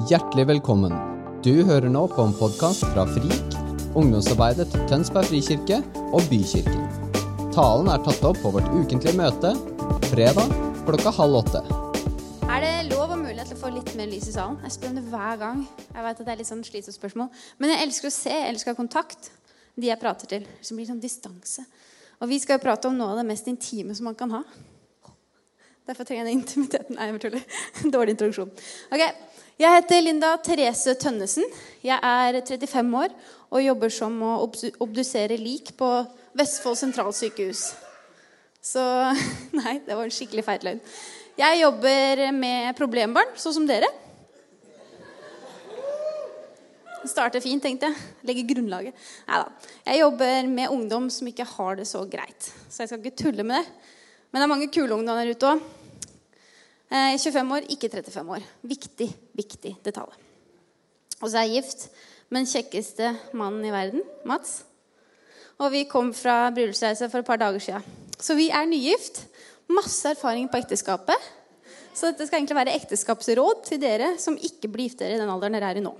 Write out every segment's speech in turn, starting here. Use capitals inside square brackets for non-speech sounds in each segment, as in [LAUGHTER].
Hjertelig velkommen. Du hører nå på en podkast fra FRIK, ungdomsarbeidet til Tønsberg frikirke og Bykirken. Talen er tatt opp på vårt ukentlige møte fredag klokka halv åtte. Er det lov og mulighet til å få litt mer lys i salen? Jeg spør om det hver gang. Jeg vet at det er litt sånn slitsomt spørsmål. Men jeg elsker å se, jeg elsker å ha kontakt. De jeg prater til. Som blir sånn distanse. Og vi skal jo prate om noe av det mest intime som man kan ha. Derfor trenger jeg den intimiteten. Nei, jeg tuller. [LAUGHS] Dårlig introduksjon. Ok, Jeg heter Linda Therese Tønnesen. Jeg er 35 år og jobber som å obdusere lik på Vestfold sentralsykehus. Så [LAUGHS] Nei, det var en skikkelig feil løgn. Jeg jobber med problembarn, sånn som dere. Starter fint, tenkte jeg. Legger grunnlaget. Neida. Jeg jobber med ungdom som ikke har det så greit. Så jeg skal ikke tulle med det. Men det er mange kule ungdommer der ute òg. 25 år, ikke 35 år. Viktig, viktig detalj. Og så er jeg gift med den kjekkeste mannen i verden, Mats. Og vi kom fra bryllupsreise for et par dager siden. Så vi er nygift. Masse erfaring på ekteskapet. Så dette skal egentlig være ekteskapsråd til dere som ikke blir gift dere i den alderen dere er i nå.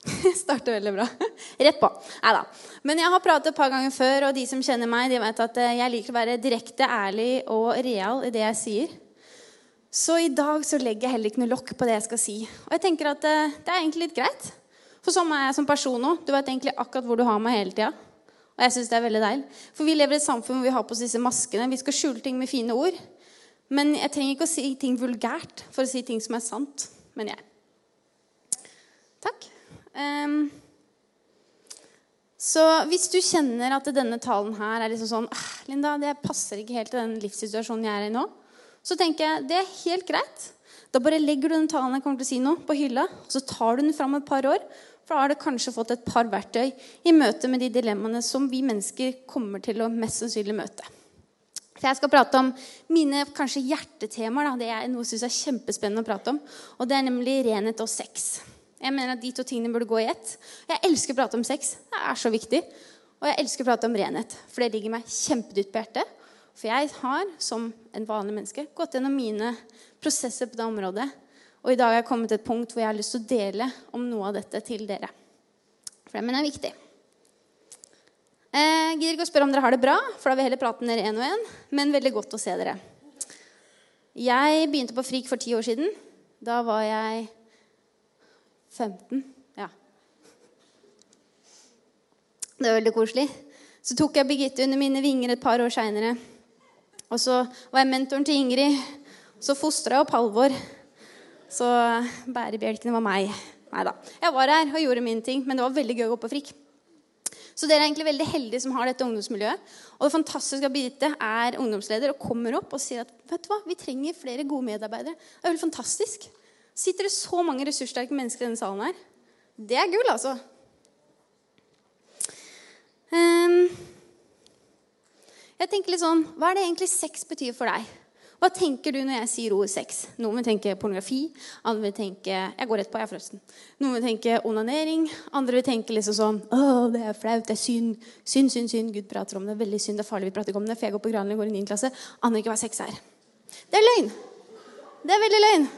[LAUGHS] Starter veldig bra. [LAUGHS] Rett på. Nei da. Men jeg har pratet et par ganger før, og de som kjenner meg, de vet at eh, jeg liker å være direkte, ærlig og real i det jeg sier. Så i dag så legger jeg heller ikke noe lokk på det jeg skal si. Og jeg tenker at eh, det er egentlig litt greit. For sånn er jeg som person òg. Du vet egentlig akkurat hvor du har meg hele tida. Og jeg synes det er veldig deilig. For vi lever i et samfunn hvor vi har på oss disse maskene. Vi skal skjule ting med fine ord. Men jeg trenger ikke å si ting vulgært for å si ting som er sant. Men jeg. Takk. Ehm, så hvis du kjenner at denne talen her er liksom sånn «Ah, Linda, det passer ikke helt til den livssituasjonen jeg er i nå, så tenker jeg det er helt greit. Da bare legger du den talen jeg kommer til å si nå, på hylla, og så tar du den fram et par år. For da har du kanskje fått et par verktøy i møte med de dilemmaene som vi mennesker kommer til å mest sannsynlig møte. For Jeg skal prate om mine kanskje hjertetemaer. Da. Det er noe jeg synes er kjempespennende å prate om. Og det er nemlig renhet og sex. Jeg mener at De to tingene burde gå i ett. Jeg elsker å prate om sex. Det er så viktig. Og jeg elsker å prate om renhet, for det ligger meg kjempedypt på hjertet. For jeg har, som en vanlig menneske, gått gjennom mine prosesser på det området. Og i dag har jeg kommet til et punkt hvor jeg har lyst til å dele om noe av dette til dere. For det mener jeg er viktig. Jeg gidder ikke å spørre om dere har det bra, for da vil jeg heller prate med dere én og én. Men veldig godt å se dere. Jeg begynte på FRIK for ti år siden. Da var jeg 15. Ja. Det var veldig koselig. Så tok jeg Birgitte under mine vinger et par år seinere. Og så var jeg mentoren til Ingrid. Så fostra jeg opp Halvor. Så bærebjelkene var meg. Nei da. Jeg var her og gjorde min ting, men det var veldig gøy å gå på frikk. Så dere er egentlig veldig heldige som har dette ungdomsmiljøet. Og det fantastiske av Birgitte er ungdomsleder og kommer opp og sier at vet du hva, vi trenger flere gode medarbeidere. Det er veldig fantastisk. Sitter det så mange ressurssterke mennesker i denne salen her? Det er gull, altså. Ehm, jeg tenker litt sånn, Hva er det egentlig sex betyr for deg? Hva tenker du når jeg sier ordet sex? Noen vil tenke pornografi. Andre vil tenke jeg går rett på, jeg forresten. Noen vil tenke onanering. Andre vil tenke liksom sånn Å, det er flaut. Det er synd. Synd, synd, synd. Gud prater om det. Veldig synd. Det er farlig. Vi prater om det. For jeg går på Granli og går i 9. klasse. Aner ikke hva sex er. Det er løgn. Det er veldig løgn.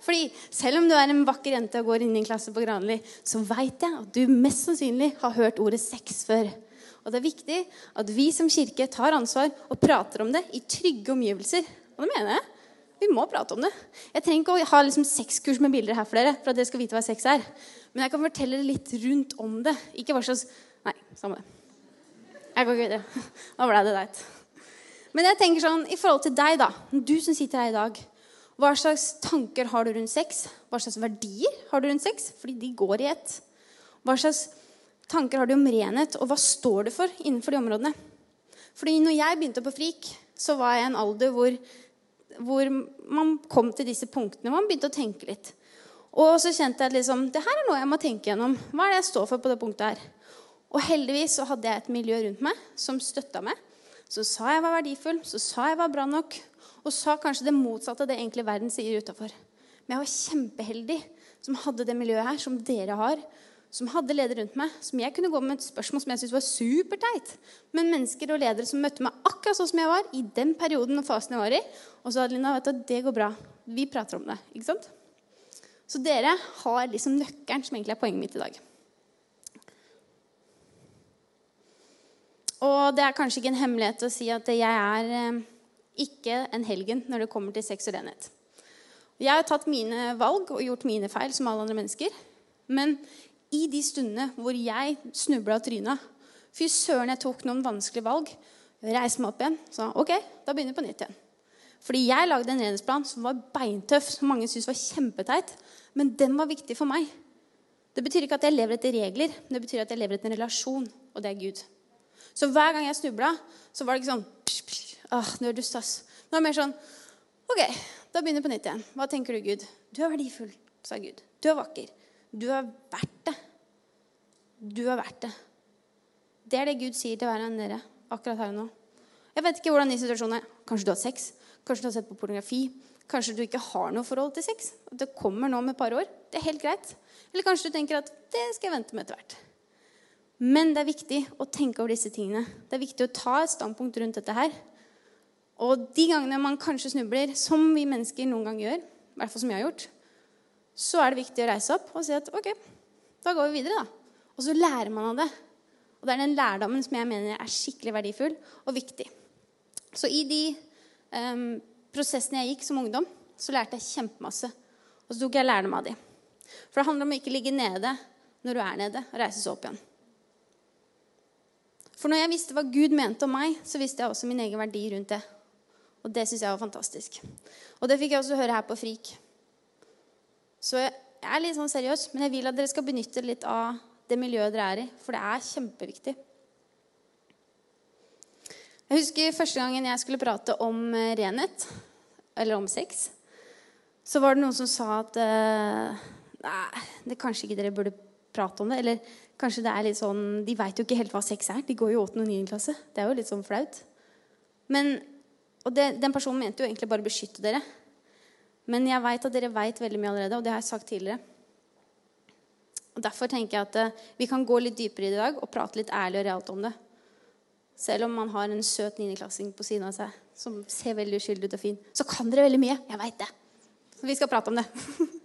Fordi selv om du er en vakker jente og går inn i en klasse på Granli, så veit jeg at du mest sannsynlig har hørt ordet sex før. Og det er viktig at vi som kirke tar ansvar og prater om det i trygge omgivelser. Og det mener jeg. Vi må prate om det. Jeg trenger ikke å ha liksom sexkurs med bilder her for dere, for at dere skal vite hva sex er. Men jeg kan fortelle dere litt rundt om det. Ikke hva slags Nei, samme det. Jeg går ikke videre. [LAUGHS] Nå ble det teit. Men jeg tenker sånn, i forhold til deg, da. Du som sitter her i dag. Hva slags tanker har du rundt sex? Hva slags verdier har du rundt sex? Fordi de går i ett. Hva slags tanker har du om renhet, og hva står du for innenfor de områdene? Fordi når jeg begynte på FRIK, så var jeg i en alder hvor, hvor man kom til disse punktene. Man begynte å tenke litt. Og så kjente jeg at liksom, det her er noe jeg må tenke gjennom. Hva er det jeg står for på det punktet her? Og heldigvis så hadde jeg et miljø rundt meg som støtta meg. Så sa jeg var verdifull, så sa jeg var bra nok, og sa kanskje det motsatte av det egentlig verden sier utafor. Men jeg var kjempeheldig som hadde det miljøet her, som dere har. Som hadde ledere rundt meg, som jeg kunne gå med et spørsmål som jeg syntes var superteit. Men mennesker og ledere som møtte meg akkurat sånn som jeg var i den perioden og fasen jeg var i. Og så hadde Linda vet du, det går bra. Vi prater om det. ikke sant? Så dere har liksom nøkkelen, som egentlig er poenget mitt i dag. Og det er kanskje ikke en hemmelighet å si at jeg er eh, ikke en helgen når det kommer til sex og renhet. Jeg har tatt mine valg og gjort mine feil som alle andre mennesker. Men i de stundene hvor jeg snubla og tryna Fy søren, jeg tok noen vanskelige valg. Reiste meg opp igjen. sa, ok, da begynner vi på nytt igjen. Fordi jeg lagde en renhetsplan som var beintøff, som mange syntes var kjempeteit. Men den var viktig for meg. Det betyr ikke at jeg lever etter regler, men det betyr at jeg lever etter en relasjon, og det er Gud. Så hver gang jeg snubla, så var det ikke sånn psh, psh, ah, du er dust, ass. Det mer sånn Ok, da begynner vi på nytt igjen. Hva tenker du, Gud? Du er verdifull, sa Gud. Du er vakker. Du er verdt det. Du er verdt det. Det er det Gud sier til hver av dere akkurat her og nå. Jeg vet ikke hvordan din situasjon er. Kanskje du har sex. Kanskje du har sett på pornografi. Kanskje du ikke har noe forhold til sex. Det kommer nå med et par år. Det er helt greit. Eller kanskje du tenker at det skal jeg vente med etter hvert. Men det er viktig å tenke over disse tingene. Det er viktig å ta et standpunkt rundt dette her. Og de gangene man kanskje snubler, som vi mennesker noen gang gjør, i hvert fall som jeg har gjort, så er det viktig å reise opp og si at ok, da går vi videre, da. Og så lærer man av det. Og det er den lærdommen som jeg mener er skikkelig verdifull og viktig. Så i de um, prosessene jeg gikk som ungdom, så lærte jeg kjempemasse. Og så tok jeg lærdom av de. For det handler om å ikke ligge nede når du er nede, og reise seg opp igjen. For når jeg visste hva Gud mente om meg, så visste jeg også min egen verdi rundt det. Og det syns jeg var fantastisk. Og det fikk jeg også høre her på Frik. Så jeg er litt sånn seriøs, men jeg vil at dere skal benytte litt av det miljøet dere er i. For det er kjempeviktig. Jeg husker første gangen jeg skulle prate om eh, renhet, eller om sex, så var det noen som sa at uh, Nei, det kanskje ikke dere burde prate om det. Eller kanskje det er litt sånn De veit jo ikke helt hva sex er. De går jo 8. og 9. klasse. Det er jo litt sånn flaut. Men, og det, den personen mente jo egentlig bare å beskytte dere. Men jeg veit at dere veit veldig mye allerede, og det har jeg sagt tidligere. Og Derfor tenker jeg at uh, vi kan gå litt dypere i dag og prate litt ærlig og realt om det. Selv om man har en søt niendeklassing på siden av seg som ser veldig uskyldig ut og fin, så kan dere veldig mye. Jeg veit det. Så vi skal prate om det. [LAUGHS]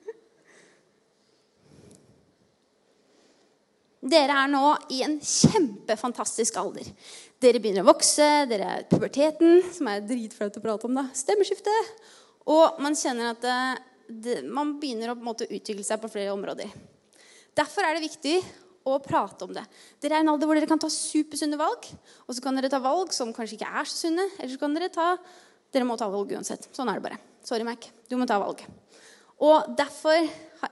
Dere er nå i en kjempefantastisk alder. Dere begynner å vokse, dere er puberteten, som er dritflaut å prate om. da, Stemmeskifte. Og man kjenner at det, det, man begynner å måte utvikle seg på flere områder. Derfor er det viktig å prate om det. Dere er en alder hvor dere kan ta supersunne valg. Og så kan dere ta valg som kanskje ikke er så sunne. Eller så kan dere ta Dere må ta valg uansett. Sånn er det bare. Sorry, Mac. Du må ta valg. Og derfor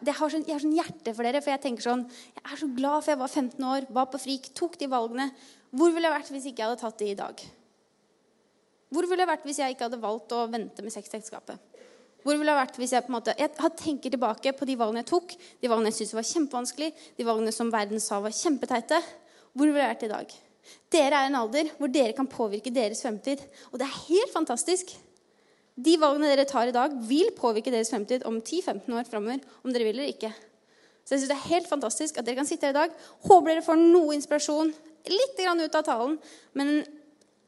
Jeg har sånn hjerte for dere, for jeg tenker sånn Jeg er så glad for jeg var 15 år, var på FRIK, tok de valgene. Hvor ville jeg vært hvis ikke jeg hadde tatt de i dag? Hvor ville jeg vært hvis jeg ikke hadde valgt å vente med sexekteskapet? Hvor ville jeg vært hvis jeg på en måte Jeg tenker tilbake på de valgene jeg tok, de valgene jeg syntes var kjempevanskelig, de valgene som verden sa var kjempeteite. Hvor ville jeg vært i dag? Dere er i en alder hvor dere kan påvirke deres fremtid. Og det er helt fantastisk. De valgene dere tar i dag, vil påvirke deres fremtid om 10-15 år framover. Om dere vil eller ikke. Så jeg synes det er helt fantastisk at dere kan sitte her i dag. Håper dere får noe inspirasjon. Litt ut av talen, men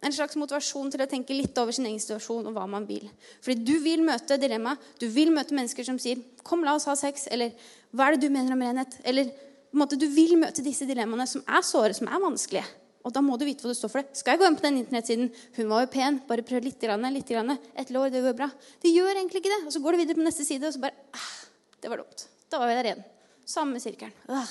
en slags motivasjon til å tenke litt over sin egen situasjon og hva man vil. Fordi du vil møte dilemma. Du vil møte mennesker som sier 'Kom, la oss ha sex', eller 'Hva er det du mener om renhet?' Eller på en måte, Du vil møte disse dilemmaene som er såre, som er vanskelige. Og da må du vite hva du står for. det. Skal jeg gå inn på den internettsiden? Hun var jo pen. Bare prøv litt. litt Et lår, det går bra. Det gjør egentlig ikke det. Og så går du videre på neste side, og så bare ah, Det var dumt. Da var vi der igjen. Samme sirkelen. Ah,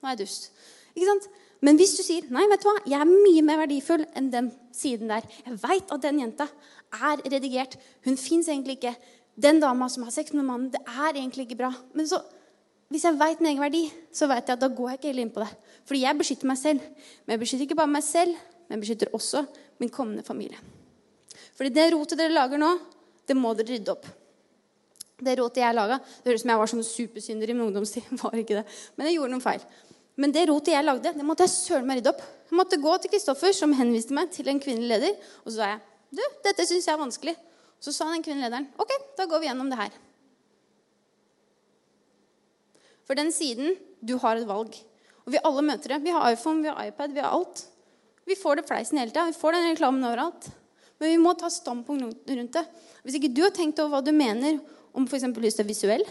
nå er jeg dust. Ikke sant? Men hvis du sier nei, vet du hva, jeg er mye mer verdifull enn den siden der. Jeg veit at den jenta er redigert. Hun fins egentlig ikke. Den dama som har sex med mannen, det er egentlig ikke bra. Men så, hvis jeg veit min egen verdi, så vet jeg at da går jeg ikke heller inn på det. Fordi jeg beskytter meg selv. Men jeg beskytter ikke bare meg selv, men jeg beskytter også min kommende familie. Fordi det rotet dere lager nå, det må dere rydde opp. Det rotet jeg laga Det høres ut som jeg var sånn supersynder i min ungdomstid. [LAUGHS] Var ikke det. Men jeg gjorde noen feil. Men det rotet jeg lagde, det måtte jeg søren meg rydde opp. Jeg måtte gå til Kristoffer, som henviste meg til en kvinnelig leder. Og så sa jeg du, dette syns jeg er vanskelig. Så sa den kvinnelige lederen ok, da går vi gjennom det her. For den siden du har et valg. Og vi alle møter det. Vi har iPhone, vi har iPad, vi har alt. Vi får det fleisen hele tida. Vi får den reklamen overalt. Men vi må ta standpunkt rundt det. Hvis ikke du har tenkt over hva du mener om f.eks. lyst til visuell,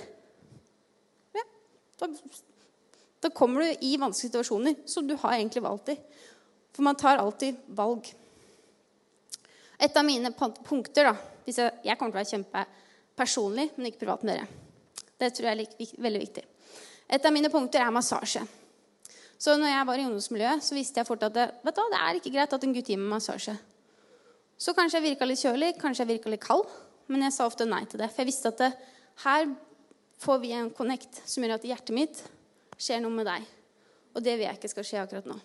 Da, da kommer du i vanskelige situasjoner som du har egentlig valgt i. For man tar alltid valg. Et av mine punkter da, hvis jeg, kommer til å være kjempepersonlig, men ikke privat med dere. Det tror jeg er veldig viktig. Et av mine punkter er massasje. Så når jeg var i ungdomsmiljøet, så visste jeg fort at det, vet du, det er ikke greit at en gutt gir meg massasje. Så kanskje jeg virka litt kjølig, kanskje jeg virka litt kald. Men jeg sa ofte nei til det. For jeg visste at det, her får vi en connect som gjør at hjertet mitt skjer noe med deg. Og det vil jeg ikke skal skje akkurat nå.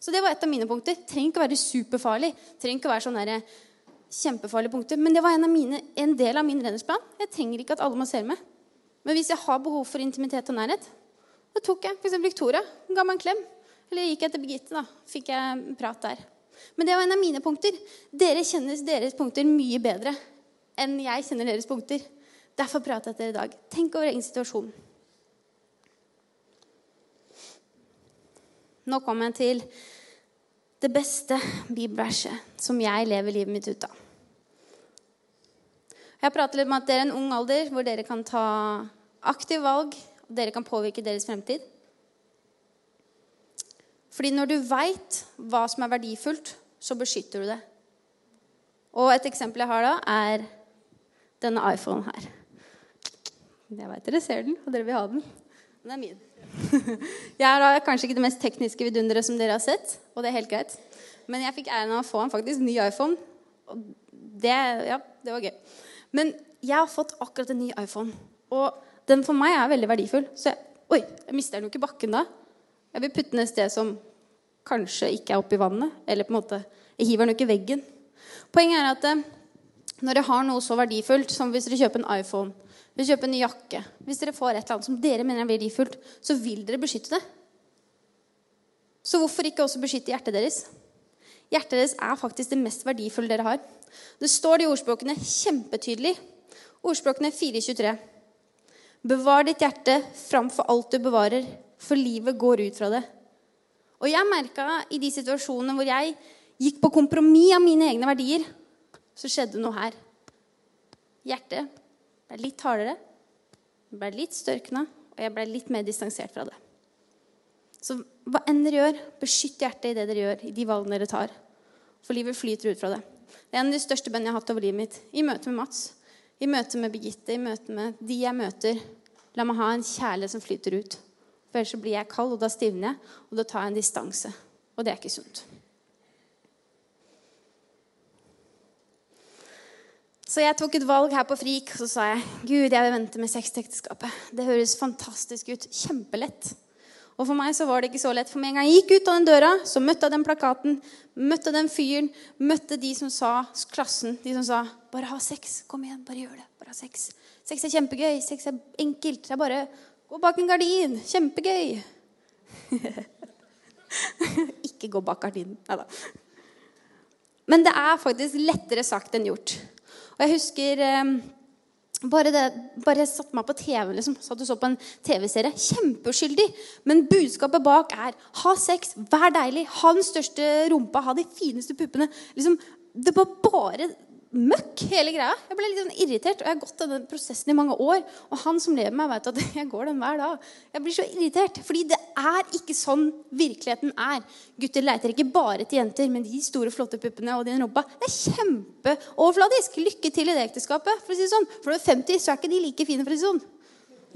Så det var et av mine punkter. Trenger ikke å være superfarlig. Trenger ikke å være sånn der, kjempefarlige punkter. Men det var en, mine, en del av min redningsplan. Jeg trenger ikke at alle masserer meg. Men hvis jeg har behov for intimitet og nærhet, da tok jeg f.eks. Victoria. Hun ga meg en klem. Eller gikk jeg til Birgitte, da. Fikk jeg prat der. Men det var en av mine punkter. Dere kjenner deres punkter mye bedre enn jeg kjenner deres punkter. Derfor prater jeg til dere i dag. Tenk over egen situasjon. Nå kommer jeg til det beste bibelverset som jeg lever livet mitt ut av. Jeg har pratet litt om at dere er en ung alder hvor dere kan ta aktive valg, og dere kan påvirke deres fremtid. Fordi når du veit hva som er verdifullt, så beskytter du det. Og et eksempel jeg har da, er denne iPhonen her. Jeg veit dere ser den, og dere vil ha den. Den er min. [LAUGHS] Jeg er da kanskje ikke det mest tekniske vidunderet som dere har sett, og det er helt greit. Men jeg fikk æren av å få en faktisk ny iPhone. Og det, ja, det var gøy. Men jeg har fått akkurat en ny iPhone. Og den for meg er veldig verdifull. Så jeg, oi, jeg mister den jo ikke i bakken da. Jeg vil putte den et sted som kanskje ikke er oppi vannet. Eller på en måte, jeg hiver den jo ikke i veggen. Poenget er at eh, når dere har noe så verdifullt som hvis dere kjøper en iPhone hvis dere kjøper en ny jakke, hvis dere får et eller annet som dere mener er verdifullt, så vil dere beskytte det. Så hvorfor ikke også beskytte hjertet deres? Hjertet deres er faktisk det mest verdifulle dere har. Det står det i ordspråkene kjempetydelig. Ordspråkene 423. Bevar ditt hjerte framfor alt du bevarer, for livet går ut fra det. Og jeg merka i de situasjonene hvor jeg gikk på kompromiss av mine egne verdier, så skjedde noe her. Hjertet ble litt hardere, ble litt størkna, og jeg ble litt mer distansert fra det. Så hva enn dere gjør, beskytt hjertet i det dere gjør, i de valgene dere tar. For livet flyter ut fra det. Det er en av de største bønnene jeg har hatt over livet mitt. I møte med Mats, i møte med Birgitte, i møte med de jeg møter. La meg ha en kjærlighet som flyter ut. For ellers så blir jeg kald, og da stivner jeg, og da tar jeg en distanse. Og det er ikke sunt. Så jeg tok et valg her på Frik, og så sa jeg Gud, jeg vil vente med sexekteskapet. Det høres fantastisk ut. Kjempelett. Og for meg så var det ikke så lett. For med en gang jeg gikk ut av den døra, så møtte jeg den plakaten, møtte den fyren, møtte de som sa, klassen, de som sa 'Bare ha sex. Kom igjen, bare gjør det. Bare ha sex.' Sex er kjempegøy. Sex er enkelt. Det er bare gå bak en gardin. Kjempegøy. [LAUGHS] ikke gå bak gardinen. Nei da. Men det er faktisk lettere sagt enn gjort. Og jeg husker eh, bare, det, bare satte meg på TV liksom, satt og så på en TV-serie. Kjempeuskyldig. Men budskapet bak er ha sex, vær deilig, ha den største rumpa, ha de fineste puppene. Liksom, det var bare møkk, hele greia. Jeg ble litt sånn irritert. Og jeg har gått denne prosessen i mange år. Og han som lever med meg, vet at [LAUGHS] jeg går den hver dag. Jeg blir så irritert. Fordi det er ikke sånn virkeligheten er. Gutter leiter ikke bare til jenter med de store, flotte puppene og den rumpa. Det er kjempeoverfladisk. Lykke til i det ekteskapet. For å si det sånn. For når du er 50, så er ikke de like fine, for å si det sånn.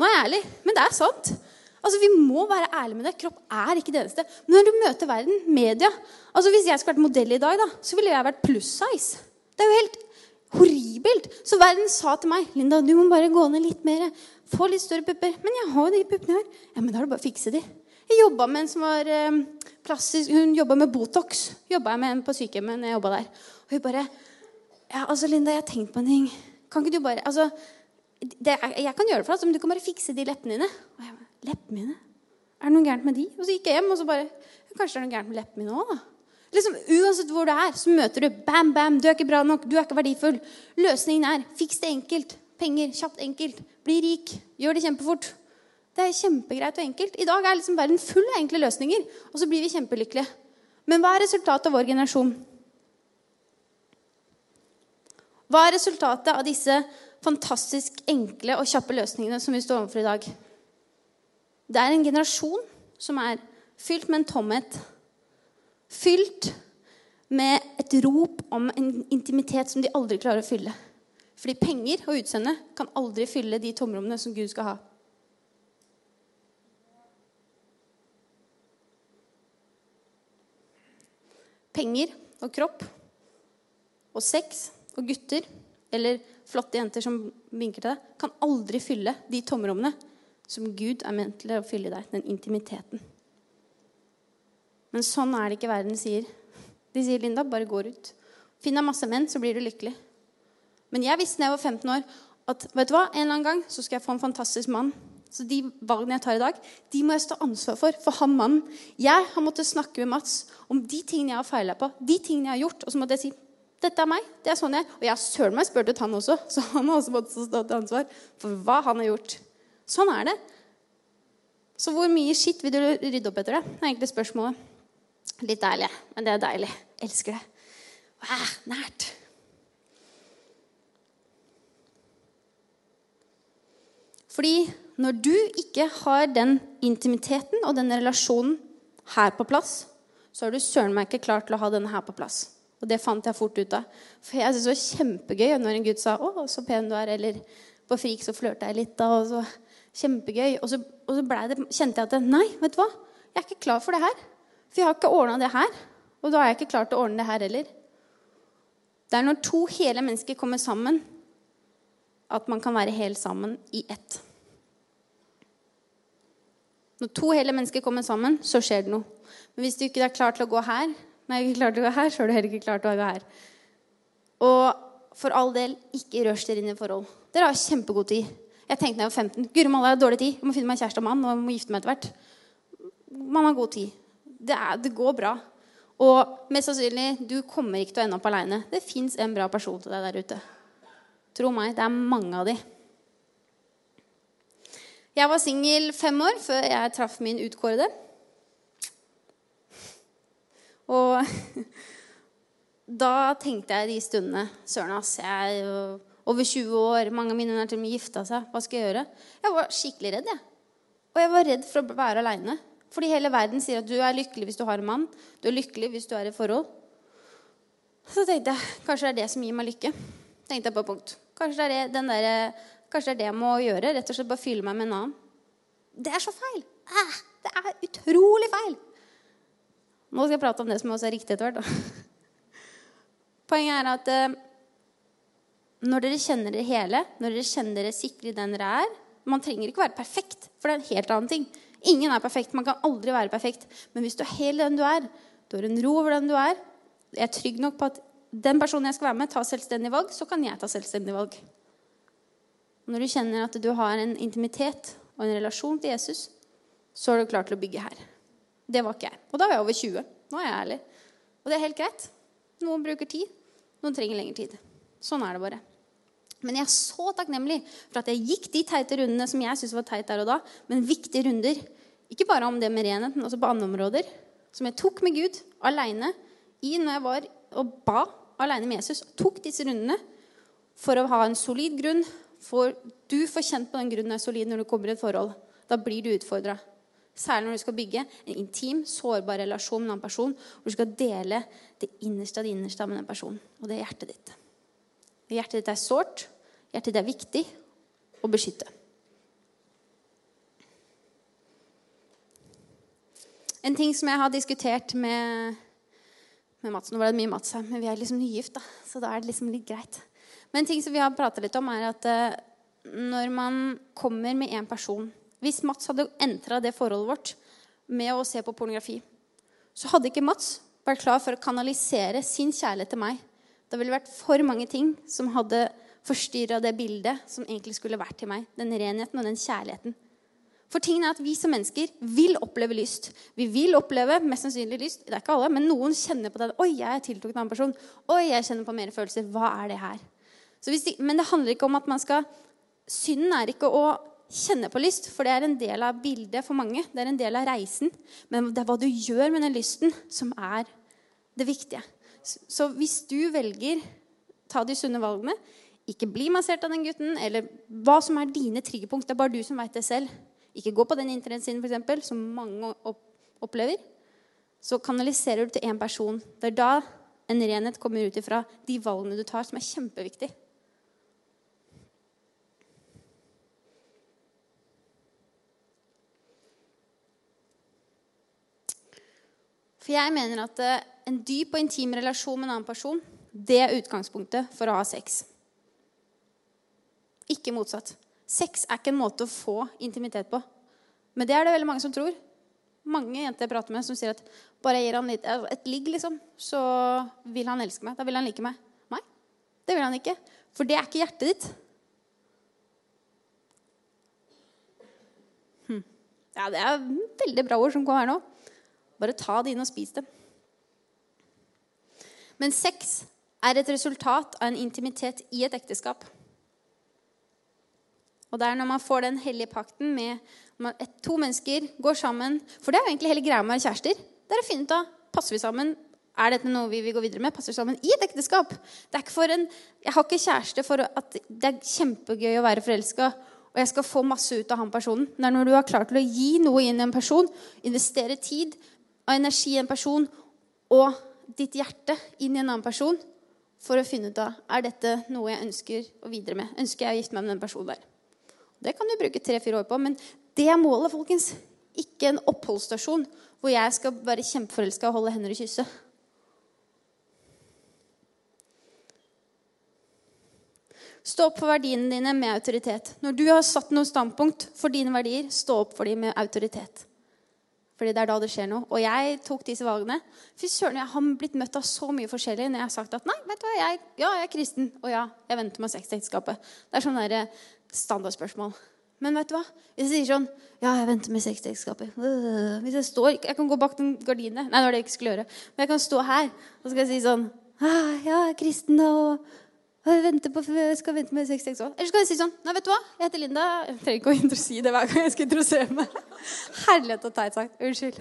Nå er jeg ærlig. Men det er sant. Altså, Vi må være ærlige med det. Kropp er ikke det eneste. Men når du møter verden, media altså Hvis jeg skulle vært modell i dag, da, så ville jeg vært pluss size. Det er jo helt horribelt. Så verden sa til meg Linda, du må bare gå ned litt mer. Få litt større pupper. Men jeg har jo de puppene her. Ja, men da er det bare å fikse de. Jeg jobba med en som var eh, plastisk, Hun jobba med Botox. Jobba jeg med en på sykehjemmet når jeg jobba der. Og hun bare Ja, altså, Linda, jeg har tenkt på en ting. Kan ikke du bare Altså, det, jeg kan gjøre det for deg, men du kan bare fikse de leppene dine. Og jeg bare, Leppene mine? Er det noe gærent med de? Og så gikk jeg hjem, og så bare Kanskje det er noe gærent med leppene mine òg, da. Liksom, uansett hvor du er, så møter du bam, bam, du er ikke bra nok, du er ikke verdifull. Løsningen er fiks det enkelt. Penger, kjapt, enkelt. Bli rik. Gjør det kjempefort. Det er kjempegreit og enkelt. I dag er liksom verden full av enkle løsninger, og så blir vi kjempelykkelige. Men hva er resultatet av vår generasjon? Hva er resultatet av disse fantastisk enkle og kjappe løsningene som vi står overfor i dag? Det er en generasjon som er fylt med en tomhet. Fylt med et rop om en intimitet som de aldri klarer å fylle. Fordi penger og utseende kan aldri fylle de tomrommene som Gud skal ha. Penger og kropp og sex og gutter eller flotte jenter som vinker til deg, kan aldri fylle de tomrommene som Gud er ment til å fylle deg. Den intimiteten. Men sånn er det ikke verden sier. De sier, 'Linda, bare gå ut. Finn deg masse menn, så blir du lykkelig.' Men jeg visste da jeg var 15 år, at vet du hva, en eller annen gang så skal jeg få en fantastisk mann. Så de valgene jeg tar i dag, de må jeg stå ansvar for. For han mannen. Jeg har måttet snakke med Mats om de tingene jeg har feila på. de tingene jeg har gjort, Og så måtte jeg si dette er meg. det er sånn jeg Og jeg har søren meg spurt ut han også, [LAUGHS] så han har også måttet stå til ansvar for hva han har gjort. Sånn er det. Så hvor mye skitt vil du rydde opp etter det? Det er egentlig spørsmålet. Litt deilig, men det er deilig. elsker det. Wow, nært. Fordi når du ikke har den intimiteten og den relasjonen her på plass, så har du søren meg ikke klart til å ha denne her på plass. Og det fant jeg fort ut av. For jeg syntes det var kjempegøy når en gutt sa 'Å, så pen du er', eller på Frik så flørta jeg litt, da, og så Kjempegøy. Og så, og så det, kjente jeg at Nei, vet du hva? Jeg er ikke klar for det her. For jeg har ikke ordna det her. Og da er jeg ikke klar til å ordne det her heller. Det er når to hele mennesker kommer sammen, at man kan være helt sammen i ett. Når to hele mennesker kommer sammen, så skjer det noe. Men hvis du ikke er klar til å gå her, nei, ikke klar til å gå her, så er du heller ikke klar til å gå her. Og for all del, ikke rush dere inn i forhold. Dere har kjempegod tid. Jeg tenkte da jeg var 15 Guri malla, jeg har dårlig tid. Jeg må finne meg kjæreste og mann og må gifte meg etter hvert. Man har god tid. Det, er, det går bra. Og mest sannsynlig, du kommer ikke til å ende opp aleine. Det fins en bra person til deg der ute. Tro meg, det er mange av de. Jeg var singel fem år før jeg traff min utkårede. Og [LAUGHS] da tenkte jeg de stundene Søren, ass. Jeg over 20 år, mange av mine har til og med gifta seg. Hva skal jeg gjøre? Jeg var skikkelig redd. jeg. Og jeg var redd for å være aleine. Fordi hele verden sier at du er lykkelig hvis du har en mann. Du er lykkelig hvis du er i forhold. Så tenkte jeg kanskje det er det som gir meg lykke. tenkte jeg på punkt. Kanskje det er det, der, kanskje det, er det jeg må gjøre. Rett og slett bare fylle meg med en annen. Det er så feil! Ah, det er utrolig feil! Nå skal jeg prate om det som også er riktig etter hvert. Poenget er at eh, når dere kjenner det hele, når dere kjenner dere sikre i den dere er Man trenger ikke være perfekt, for det er en helt annen ting. Ingen er perfekt. Man kan aldri være perfekt. Men hvis du er hel den du er, du har en ro over den du er Jeg er trygg nok på at den personen jeg skal være med, tar selvstendig valg, så kan jeg ta selvstendig valg. Når du kjenner at du har en intimitet og en relasjon til Jesus, så er du klar til å bygge her. Det var ikke jeg. Og da var jeg over 20. Nå er jeg ærlig. Og det er helt greit. Noen bruker tid. Noen trenger lengre tid. Sånn er det bare. Men jeg er så takknemlig for at jeg gikk de teite rundene som jeg syntes var teit der og da, men viktige runder. Ikke bare om det med renhet, men også på andre områder. Som jeg tok med Gud aleine når jeg var og ba aleine med Jesus. Tok disse rundene for å ha en solid grunn. For du får kjent på den grunnen er solid når du kommer i et forhold. Da blir du utfordra. Særlig når du skal bygge en intim, sårbar relasjon med en annen person. Hvor du skal dele det innerste av det innerste med den personen. Og det er hjertet ditt. Hjertet ditt er sårt. Hjertet ditt er viktig å beskytte. En ting som jeg har diskutert med, med Mats Nå var det mye Mats her, men vi er liksom nygift, da, så da er det liksom litt greit. Men en ting som vi har prata litt om, er at uh, når man kommer med en person Hvis Mats hadde entra det forholdet vårt med å se på pornografi, så hadde ikke Mats vært klar for å kanalisere sin kjærlighet til meg det ville vært for mange ting som hadde forstyrra det bildet som egentlig skulle vært til meg. Den renheten og den kjærligheten. For tingen er at Vi som mennesker vil oppleve lyst. Vi vil oppleve mest sannsynlig lyst. Det er ikke alle, men noen kjenner på det. 'Oi, jeg er tiltrukket av en person.' 'Oi, jeg kjenner på mer følelser.' Hva er det her? De, men det handler ikke om at man skal Synden er ikke å kjenne på lyst, for det er en del av bildet for mange. Det er en del av reisen. Men det er hva du gjør med den lysten, som er det viktige. Så hvis du velger ta de sunne valgene, ikke bli massert av den gutten, eller hva som er dine triggerpunkt, det er bare du som veit det selv. ikke gå på den internettsiden, f.eks., som mange opplever, så kanaliserer du til én person. Det er da en renhet kommer ut ifra de valgene du tar, som er kjempeviktig. For jeg mener at eh, en dyp og intim relasjon med en annen person, det er utgangspunktet for å ha sex. Ikke motsatt. Sex er ikke en måte å få intimitet på. Men det er det veldig mange som tror. Mange jenter jeg prater med, som sier at bare jeg gir han litt, et ligg, liksom, så vil han elske meg. Da vil han like meg. Nei, det vil han ikke. For det er ikke hjertet ditt. Hm. Ja, det er veldig bra ord som kommer her nå. Bare ta det inn og spis det. Men sex er et resultat av en intimitet i et ekteskap. Og det er når man får den hellige pakten med at to mennesker går sammen For det er jo egentlig hele greia med kjærester. Det er å finne ut av passer vi sammen. Er dette noe vi vil gå videre med? Passer vi sammen i et ekteskap? Det er ikke for en, jeg har ikke kjæreste for at det er kjempegøy å være forelska og jeg skal få masse ut av han personen. Det er når du har klart til å gi noe inn i en person, investere tid og energi i en person og ditt hjerte inn i en annen person for å finne ut av er dette noe jeg ønsker å videre med. Ønsker jeg å gifte meg med den personen der? Det kan du bruke tre-fire år på, men det er målet, folkens. Ikke en oppholdsstasjon hvor jeg skal være kjempeforelska og holde hender og kysse. Stå opp for verdiene dine med autoritet. Når du har satt noe standpunkt for dine verdier, stå opp for dem med autoritet. Fordi det er da det skjer noe. Og jeg tok disse valgene. Fy søren, Jeg har blitt møtt av så mye forskjellig når jeg har sagt at nei, vet du hva, jeg, ja, jeg er kristen. Og ja, jeg venter meg sexekteskapet. Det er sånn der, standardspørsmål. Men vet du hva? Hvis jeg sier sånn Ja, jeg venter med sex til ekteskapet. hvis jeg står Jeg kan gå bak den gardinen. Nei, det var det jeg ikke skulle gjøre. Men jeg kan stå her og så skal jeg si sånn ah, Ja, jeg er kristen og jeg på, skal vente med sexekteskap. Eller så kan jeg si sånn Nei, vet du hva? Jeg heter Linda. Jeg trenger ikke å si det hver gang jeg skal introdusere meg. Herlighet og teit sagt. Unnskyld.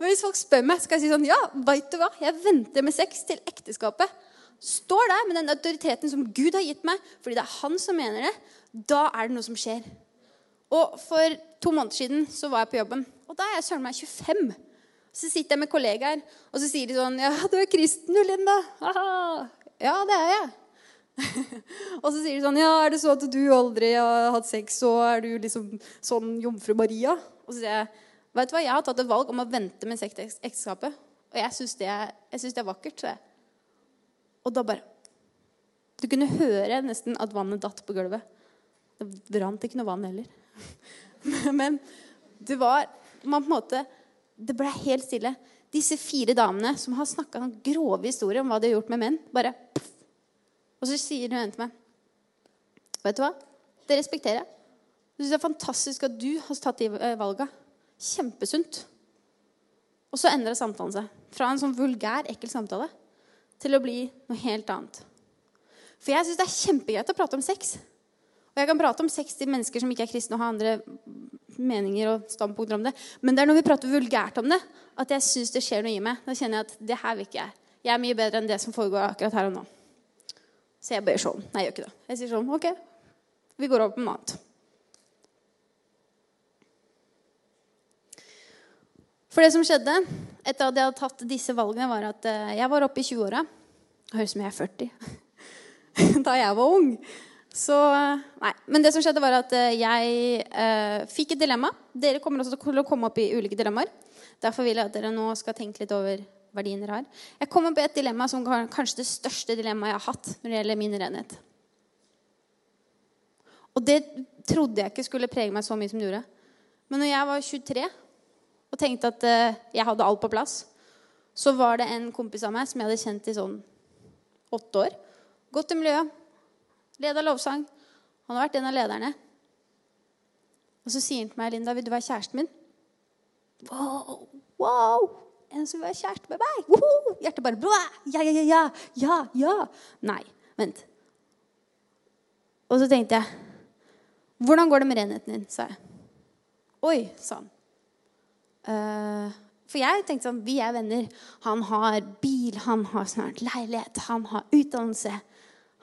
Men hvis folk spør meg, skal jeg si sånn Ja, veit du hva? Jeg venter med sex til ekteskapet står der med den autoriteten som Gud har gitt meg, fordi det er han som mener det, da er det noe som skjer. Og For to måneder siden så var jeg på jobben, og da er jeg søren meg 25. Så sitter jeg med kollegaer, og så sier de sånn 'Ja, du er kristen, du, Linda.' Aha. Ja, det er jeg. [LAUGHS] og så sier de sånn 'Ja, er det så at du aldri har hatt sex, så er du liksom sånn jomfru Maria?' Og så sier jeg 'Vet du hva, jeg har tatt et valg om å vente med ekteskapet.' Og jeg syns det, det, er vakkert. Så jeg. Og da bare Du kunne høre nesten at vannet datt på gulvet. Det rant ikke noe vann heller. [LAUGHS] Men det var man på en måte, Det ble helt stille. Disse fire damene som har snakka grove historier om hva de har gjort med menn, bare. Og så sier hun til meg Vet du hva? Det respekterer jeg. Jeg syns det er fantastisk at du har tatt de eh, valga. Kjempesunt. Og så endra samtalen seg. Fra en sånn vulgær, ekkel samtale til å bli noe helt annet. For jeg syns det er kjempegreit å prate om sex. Og jeg kan prate om sex til mennesker som ikke er kristne og har andre meninger og standpunkter om det. Men det er når vi prater vulgært om det, at jeg syns det skjer noe i meg. Da kjenner jeg at det her vil ikke jeg. Jeg er mye bedre enn det som foregår akkurat her og nå. Så jeg bare sånn. Nei, jeg gjør ikke det. Jeg sier sånn OK, vi går over på noe annet. For det som skjedde etter at jeg hadde tatt disse valgene, var at eh, jeg var oppe i 20-åra. Høres ut som jeg er 40. [LAUGHS] da jeg var ung. Så eh, Nei. Men det som skjedde, var at eh, jeg eh, fikk et dilemma. Dere kommer også til å komme opp i ulike dilemmaer. Derfor vil jeg at dere nå skal tenke litt over verdien dere har. Jeg kom opp i et dilemma som kanskje det største dilemmaet jeg har hatt når det gjelder min renhet. Og det trodde jeg ikke skulle prege meg så mye som det gjorde. Men når jeg var 23 og tenkte at uh, jeg hadde alt på plass, så var det en kompis av meg som jeg hadde kjent i sånn åtte år. Gått i miljøet. Leda lovsang. Han har vært en av lederne. Og så sier han til meg, 'Linda, vil du være kjæresten min?' Wow! wow. En som vil være kjæreste med meg? Woho! Hjertet bare Blah! Ja, ja, ja, ja, ja. Nei, vent. Og så tenkte jeg 'Hvordan går det med renheten din?' sa jeg. 'Oi', sa han. Uh, for jeg tenkte sånn Vi er venner. Han har bil, han har snart leilighet, han har utdannelse.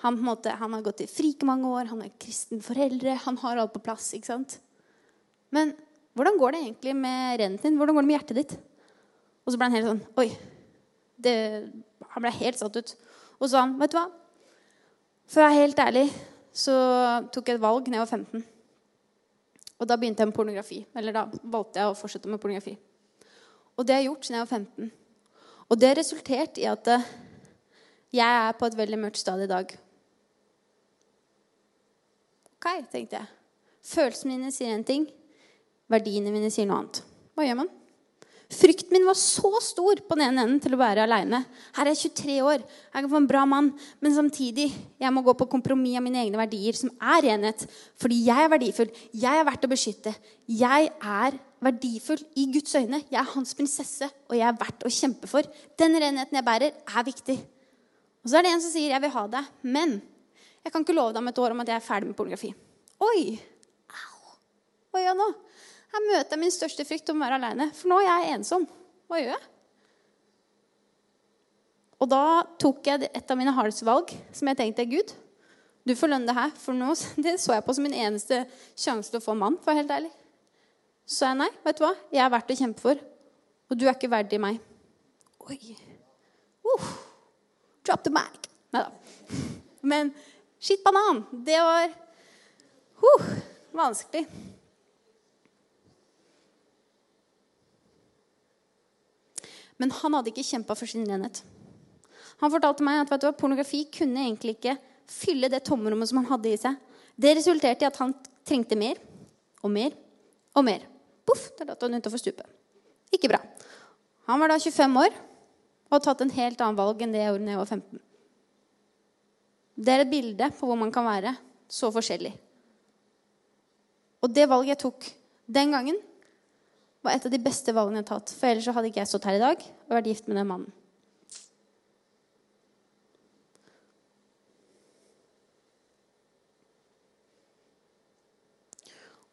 Han, måte, han har gått i frike mange år, han har kristen foreldre. Han har alt på plass. ikke sant? Men hvordan går det egentlig med renheten din? Hvordan går det med hjertet ditt? Og så ble han helt sånn Oi. Det, han ble helt satt ut. Og så sa han, vet du hva? For å være helt ærlig så tok jeg et valg da jeg var 15. Og da begynte jeg med pornografi. Eller da valgte jeg å fortsette med pornografi. Og det har jeg gjort siden jeg var 15. Og det har resultert i at eh, jeg er på et veldig mørkt stad i dag. Ok, tenkte jeg. Følelsene mine sier en ting. Verdiene mine sier noe annet. Hva gjør man? Frykten min var så stor på den ene enden til å være aleine. Her er jeg 23 år, jeg kan få en bra mann, men samtidig jeg må gå på kompromiss av mine egne verdier, som er renhet. Fordi jeg er verdifull. Jeg er verdt å beskytte. Jeg er verdifull i Guds øyne. Jeg er hans prinsesse, og jeg er verdt å kjempe for. Den renheten jeg bærer, er viktig. Og så er det en som sier 'jeg vil ha deg', men jeg kan ikke love deg om et år om at jeg er ferdig med pornografi. Oi! Au! Hva gjør jeg nå? Her møter jeg min største frykt om å være aleine. For nå er jeg ensom. Hva gjør jeg? Og da tok jeg et av mine hardeste valg, som jeg tenkte Gud, du får lønne det her. For nå, [LAUGHS] det så jeg på som min eneste sjanse til å få en mann. for helt ærlig. Så sa jeg nei. Vet du hva? Jeg er verdt å kjempe for. Og du er ikke verdig meg. Oi. Uh, drop the mic. Nei da. Men shit banan. Det var uh, vanskelig. Men han hadde ikke kjempa for sin renhet. Han fortalte meg at du, pornografi kunne egentlig ikke fylle det tomrommet som han hadde i seg. Det resulterte i at han trengte mer og mer og mer. Poff, der datt han utenfor stupet. Ikke bra. Han var da 25 år og hadde tatt en helt annen valg enn det jeg gjorde da jeg var 15. Det er et bilde på hvor man kan være så forskjellig. Og det valget jeg tok den gangen, var et av de beste valgene jeg har tatt. For ellers så hadde ikke jeg stått her i dag og vært gift med den mannen.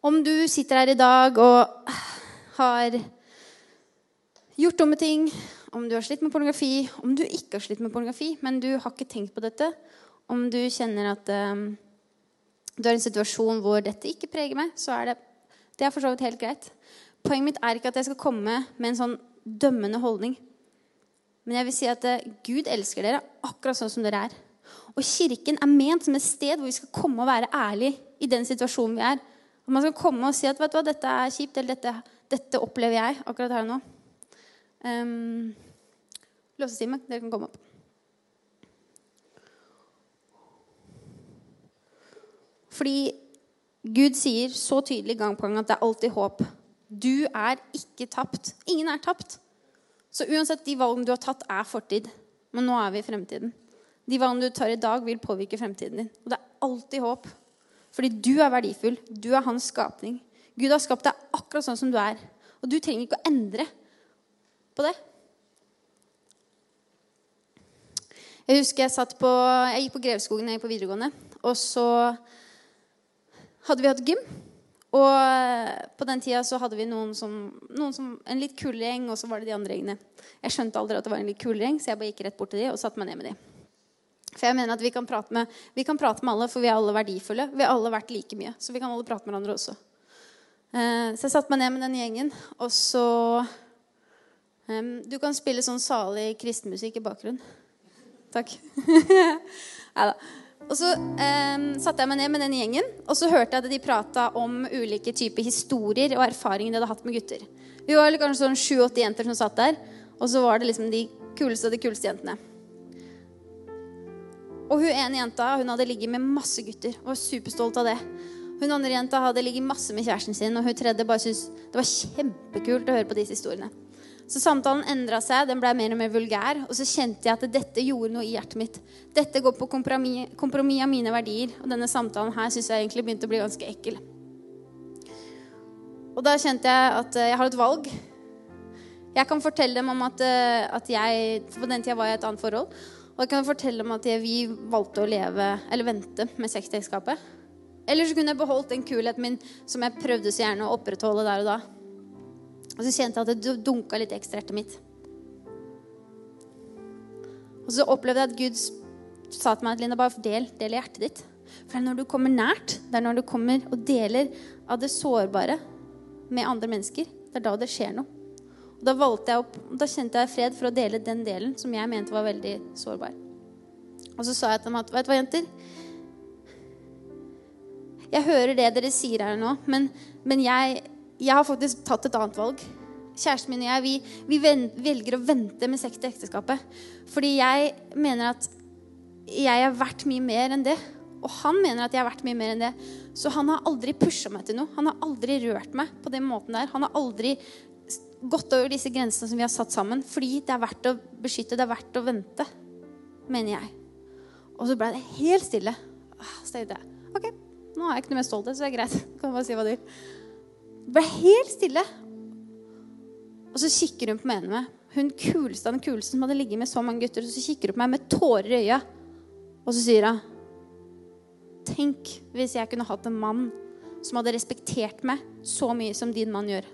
Om du sitter her i dag og har gjort dumme ting, om du har slitt med pornografi, om du ikke har slitt med pornografi, men du har ikke tenkt på dette, om du kjenner at um, du er i en situasjon hvor dette ikke preger meg, så er det, det er for så vidt helt greit. Poenget mitt er ikke at jeg skal komme med en sånn dømmende holdning. Men jeg vil si at eh, Gud elsker dere akkurat sånn som dere er. Og kirken er ment som et sted hvor vi skal komme og være ærlige i den situasjonen vi er. Og man skal komme og si at vet du hva, dette er kjipt, eller dette, dette opplever jeg akkurat her og nå. Um, Låsestime, dere kan komme opp. Fordi Gud sier så tydelig gang på gang at det er alltid håp. Du er ikke tapt. Ingen er tapt. Så uansett de valgene du har tatt, er fortid. Men nå er vi i fremtiden. De valgene du tar i dag, vil påvirke fremtiden din. Og det er alltid håp. Fordi du er verdifull. Du er hans skapning. Gud har skapt deg akkurat sånn som du er. Og du trenger ikke å endre på det. Jeg husker jeg satt på Jeg gikk på Grevskogen jeg gikk på videregående. Og så hadde vi hatt gym. Og på den tida så hadde vi noen som, noen som en litt kulere gjeng, og så var det de andre gjengene. Jeg skjønte aldri at det var en litt kulere gjeng, så jeg bare gikk rett bort til de og satte meg ned med de. For jeg mener at vi kan, prate med, vi kan prate med alle, for vi er alle verdifulle. Vi har alle vært like mye, så vi kan alle prate med hverandre også. Eh, så jeg satte meg ned med den gjengen, og så um, Du kan spille sånn salig kristenmusikk i bakgrunnen. Takk. [LAUGHS] Nei da. Og så eh, satte jeg meg ned med den gjengen, og så hørte jeg at de prata om ulike typer historier og erfaringer de hadde hatt med gutter. Vi var kanskje sånn sju-åtte jenter som satt der, og så var det liksom de kuleste av de kuleste jentene. Og hun ene jenta hun hadde ligget med masse gutter og var superstolt av det. Hun andre jenta hadde ligget masse med kjæresten sin, og hun tredje bare syntes det var kjempekult å høre på disse historiene. Så samtalen endra seg, den ble mer og mer vulgær. Og så kjente jeg at dette gjorde noe i hjertet mitt. Dette går på kompromiss, kompromis av mine verdier. Og denne samtalen her syns jeg egentlig begynte å bli ganske ekkel. Og da kjente jeg at eh, jeg har et valg. Jeg kan fortelle dem om at, eh, at jeg På den tida var jeg i et annet forhold. Og jeg kan fortelle dem at vi valgte å leve, eller vente med sexekteskapet. Eller så kunne jeg beholdt den kulheten min som jeg prøvde så gjerne å opprettholde der og da. Og så kjente jeg at det dunka litt ekstra hjertet mitt. Og så opplevde jeg at Gud sa til meg at Linda, bare del, del hjertet ditt. For det er når du kommer nært, det er når du kommer og deler av det sårbare, med andre mennesker, det er da det skjer noe. Og da, valgte jeg opp, da kjente jeg fred for å dele den delen som jeg mente var veldig sårbar. Og så sa jeg til dem at vet du hva, jenter? Jeg hører det dere sier her nå, men, men jeg, jeg, har faktisk tatt et annet valg. Kjæresten min og jeg vi, vi velger å vente med sex til ekteskapet. Fordi jeg mener at jeg er verdt mye mer enn det. Og han mener at jeg er verdt mye mer enn det. Så han har aldri pusha meg til noe. Han har aldri rørt meg på den måten der. Han har aldri gått over disse grensene som vi har satt sammen. Fordi det er verdt å beskytte, det er verdt å vente, mener jeg. Og så ble det helt stille. Ah, så tenkte jeg ok, nå har jeg ikke noe mer stolthet, så det er greit. Kan bare si hva du vil. Det ble helt stille. Og så kikker hun på meg med hun kuleste av den kuleste som hadde ligget med så mange gutter. Og så kikker hun på meg med tårer i øya, og så sier hun Tenk hvis jeg kunne hatt en mann som hadde respektert meg så mye som din mann gjør.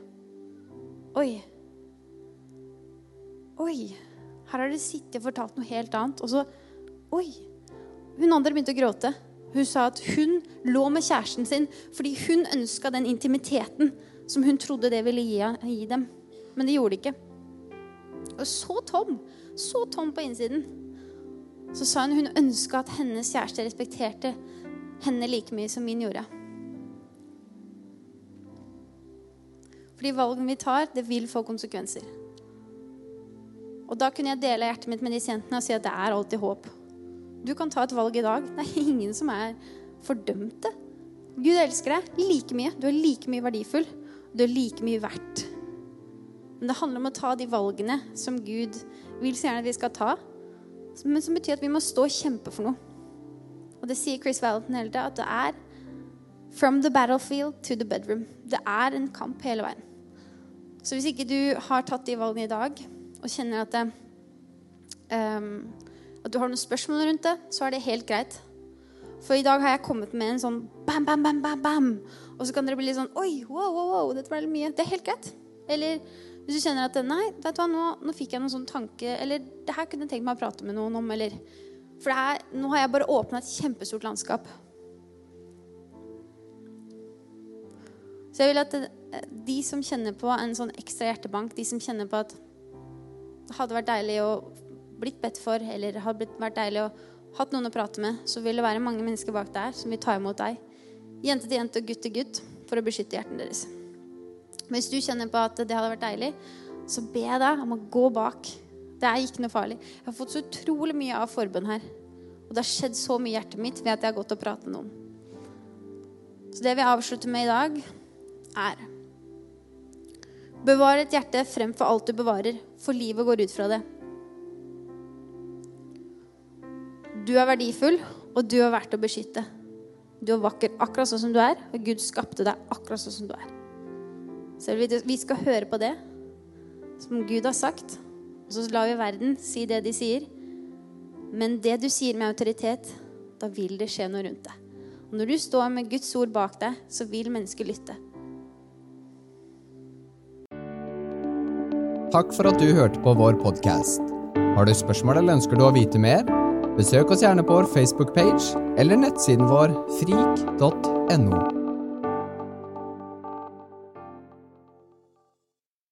Oi. Oi. Her har dere sittet og fortalt noe helt annet. Og så Oi. Hun andre begynte å gråte. Hun sa at hun lå med kjæresten sin fordi hun ønska den intimiteten som hun trodde det ville gi, gi, dem. Men det gjorde det ikke. Og så tom. Så tom på innsiden. Så sa hun hun ønska at hennes kjæreste respekterte henne like mye som min gjorde. Fordi valgene vi tar, det vil få konsekvenser. Og da kunne jeg dele hjertet mitt med disse jentene og si at det er alltid håp. Du kan ta et valg i dag. Det er ingen som er fordømte. Gud elsker deg like mye. Du er like mye verdifull. Du er like mye verdt. Men det handler om å ta de valgene som Gud vil så gjerne at vi skal ta, men som betyr at vi må stå og kjempe for noe. Og det sier Chris Valentin hele tida, at det er from the battlefield to the bedroom. Det er en kamp hele veien. Så hvis ikke du har tatt de valgene i dag og kjenner at det, um, at du har noen spørsmål rundt det, så er det helt greit. For i dag har jeg kommet med en sånn bam, bam, bam, bam, bam. Og så kan dere bli litt sånn Oi, wow, wow, wow, dette ble litt mye. Det er helt greit. Eller hvis du kjenner at Nei, vet du hva, nå, nå fikk jeg noen sånn tanke Eller det her kunne jeg tenkt meg å prate med noen om. Eller For her, nå har jeg bare åpna et kjempestort landskap. Så jeg vil at de som kjenner på en sånn ekstra hjertebank, de som kjenner på at det hadde vært deilig å blitt bedt for, eller har vært deilig og hatt noen å prate med, så vil det være mange mennesker bak der som vil ta imot deg. Jente til jente og gutt til gutt for å beskytte hjertene deres. Men hvis du kjenner på at det hadde vært deilig, så be deg om å gå bak. Det er ikke noe farlig. Jeg har fått så utrolig mye av forbønn her. Og det har skjedd så mye i hjertet mitt ved at jeg har gått og pratet med noen. Så det vi avslutter med i dag, er Bevar et hjerte fremfor alt du bevarer, for livet går ut fra det. Du er verdifull, og du er verdt å beskytte. Du er vakker akkurat sånn som du er, og Gud skapte deg akkurat sånn som du er. Så vi skal høre på det som Gud har sagt, og så lar vi verden si det de sier. Men det du sier med autoritet, da vil det skje noe rundt deg. Og når du står med Guds ord bak deg, så vil mennesker lytte. Takk for at du hørte på vår podkast. Har du spørsmål eller ønsker du å vite mer? Besøk oss gjerne på vår Facebook-page eller nettsiden vår frik.no.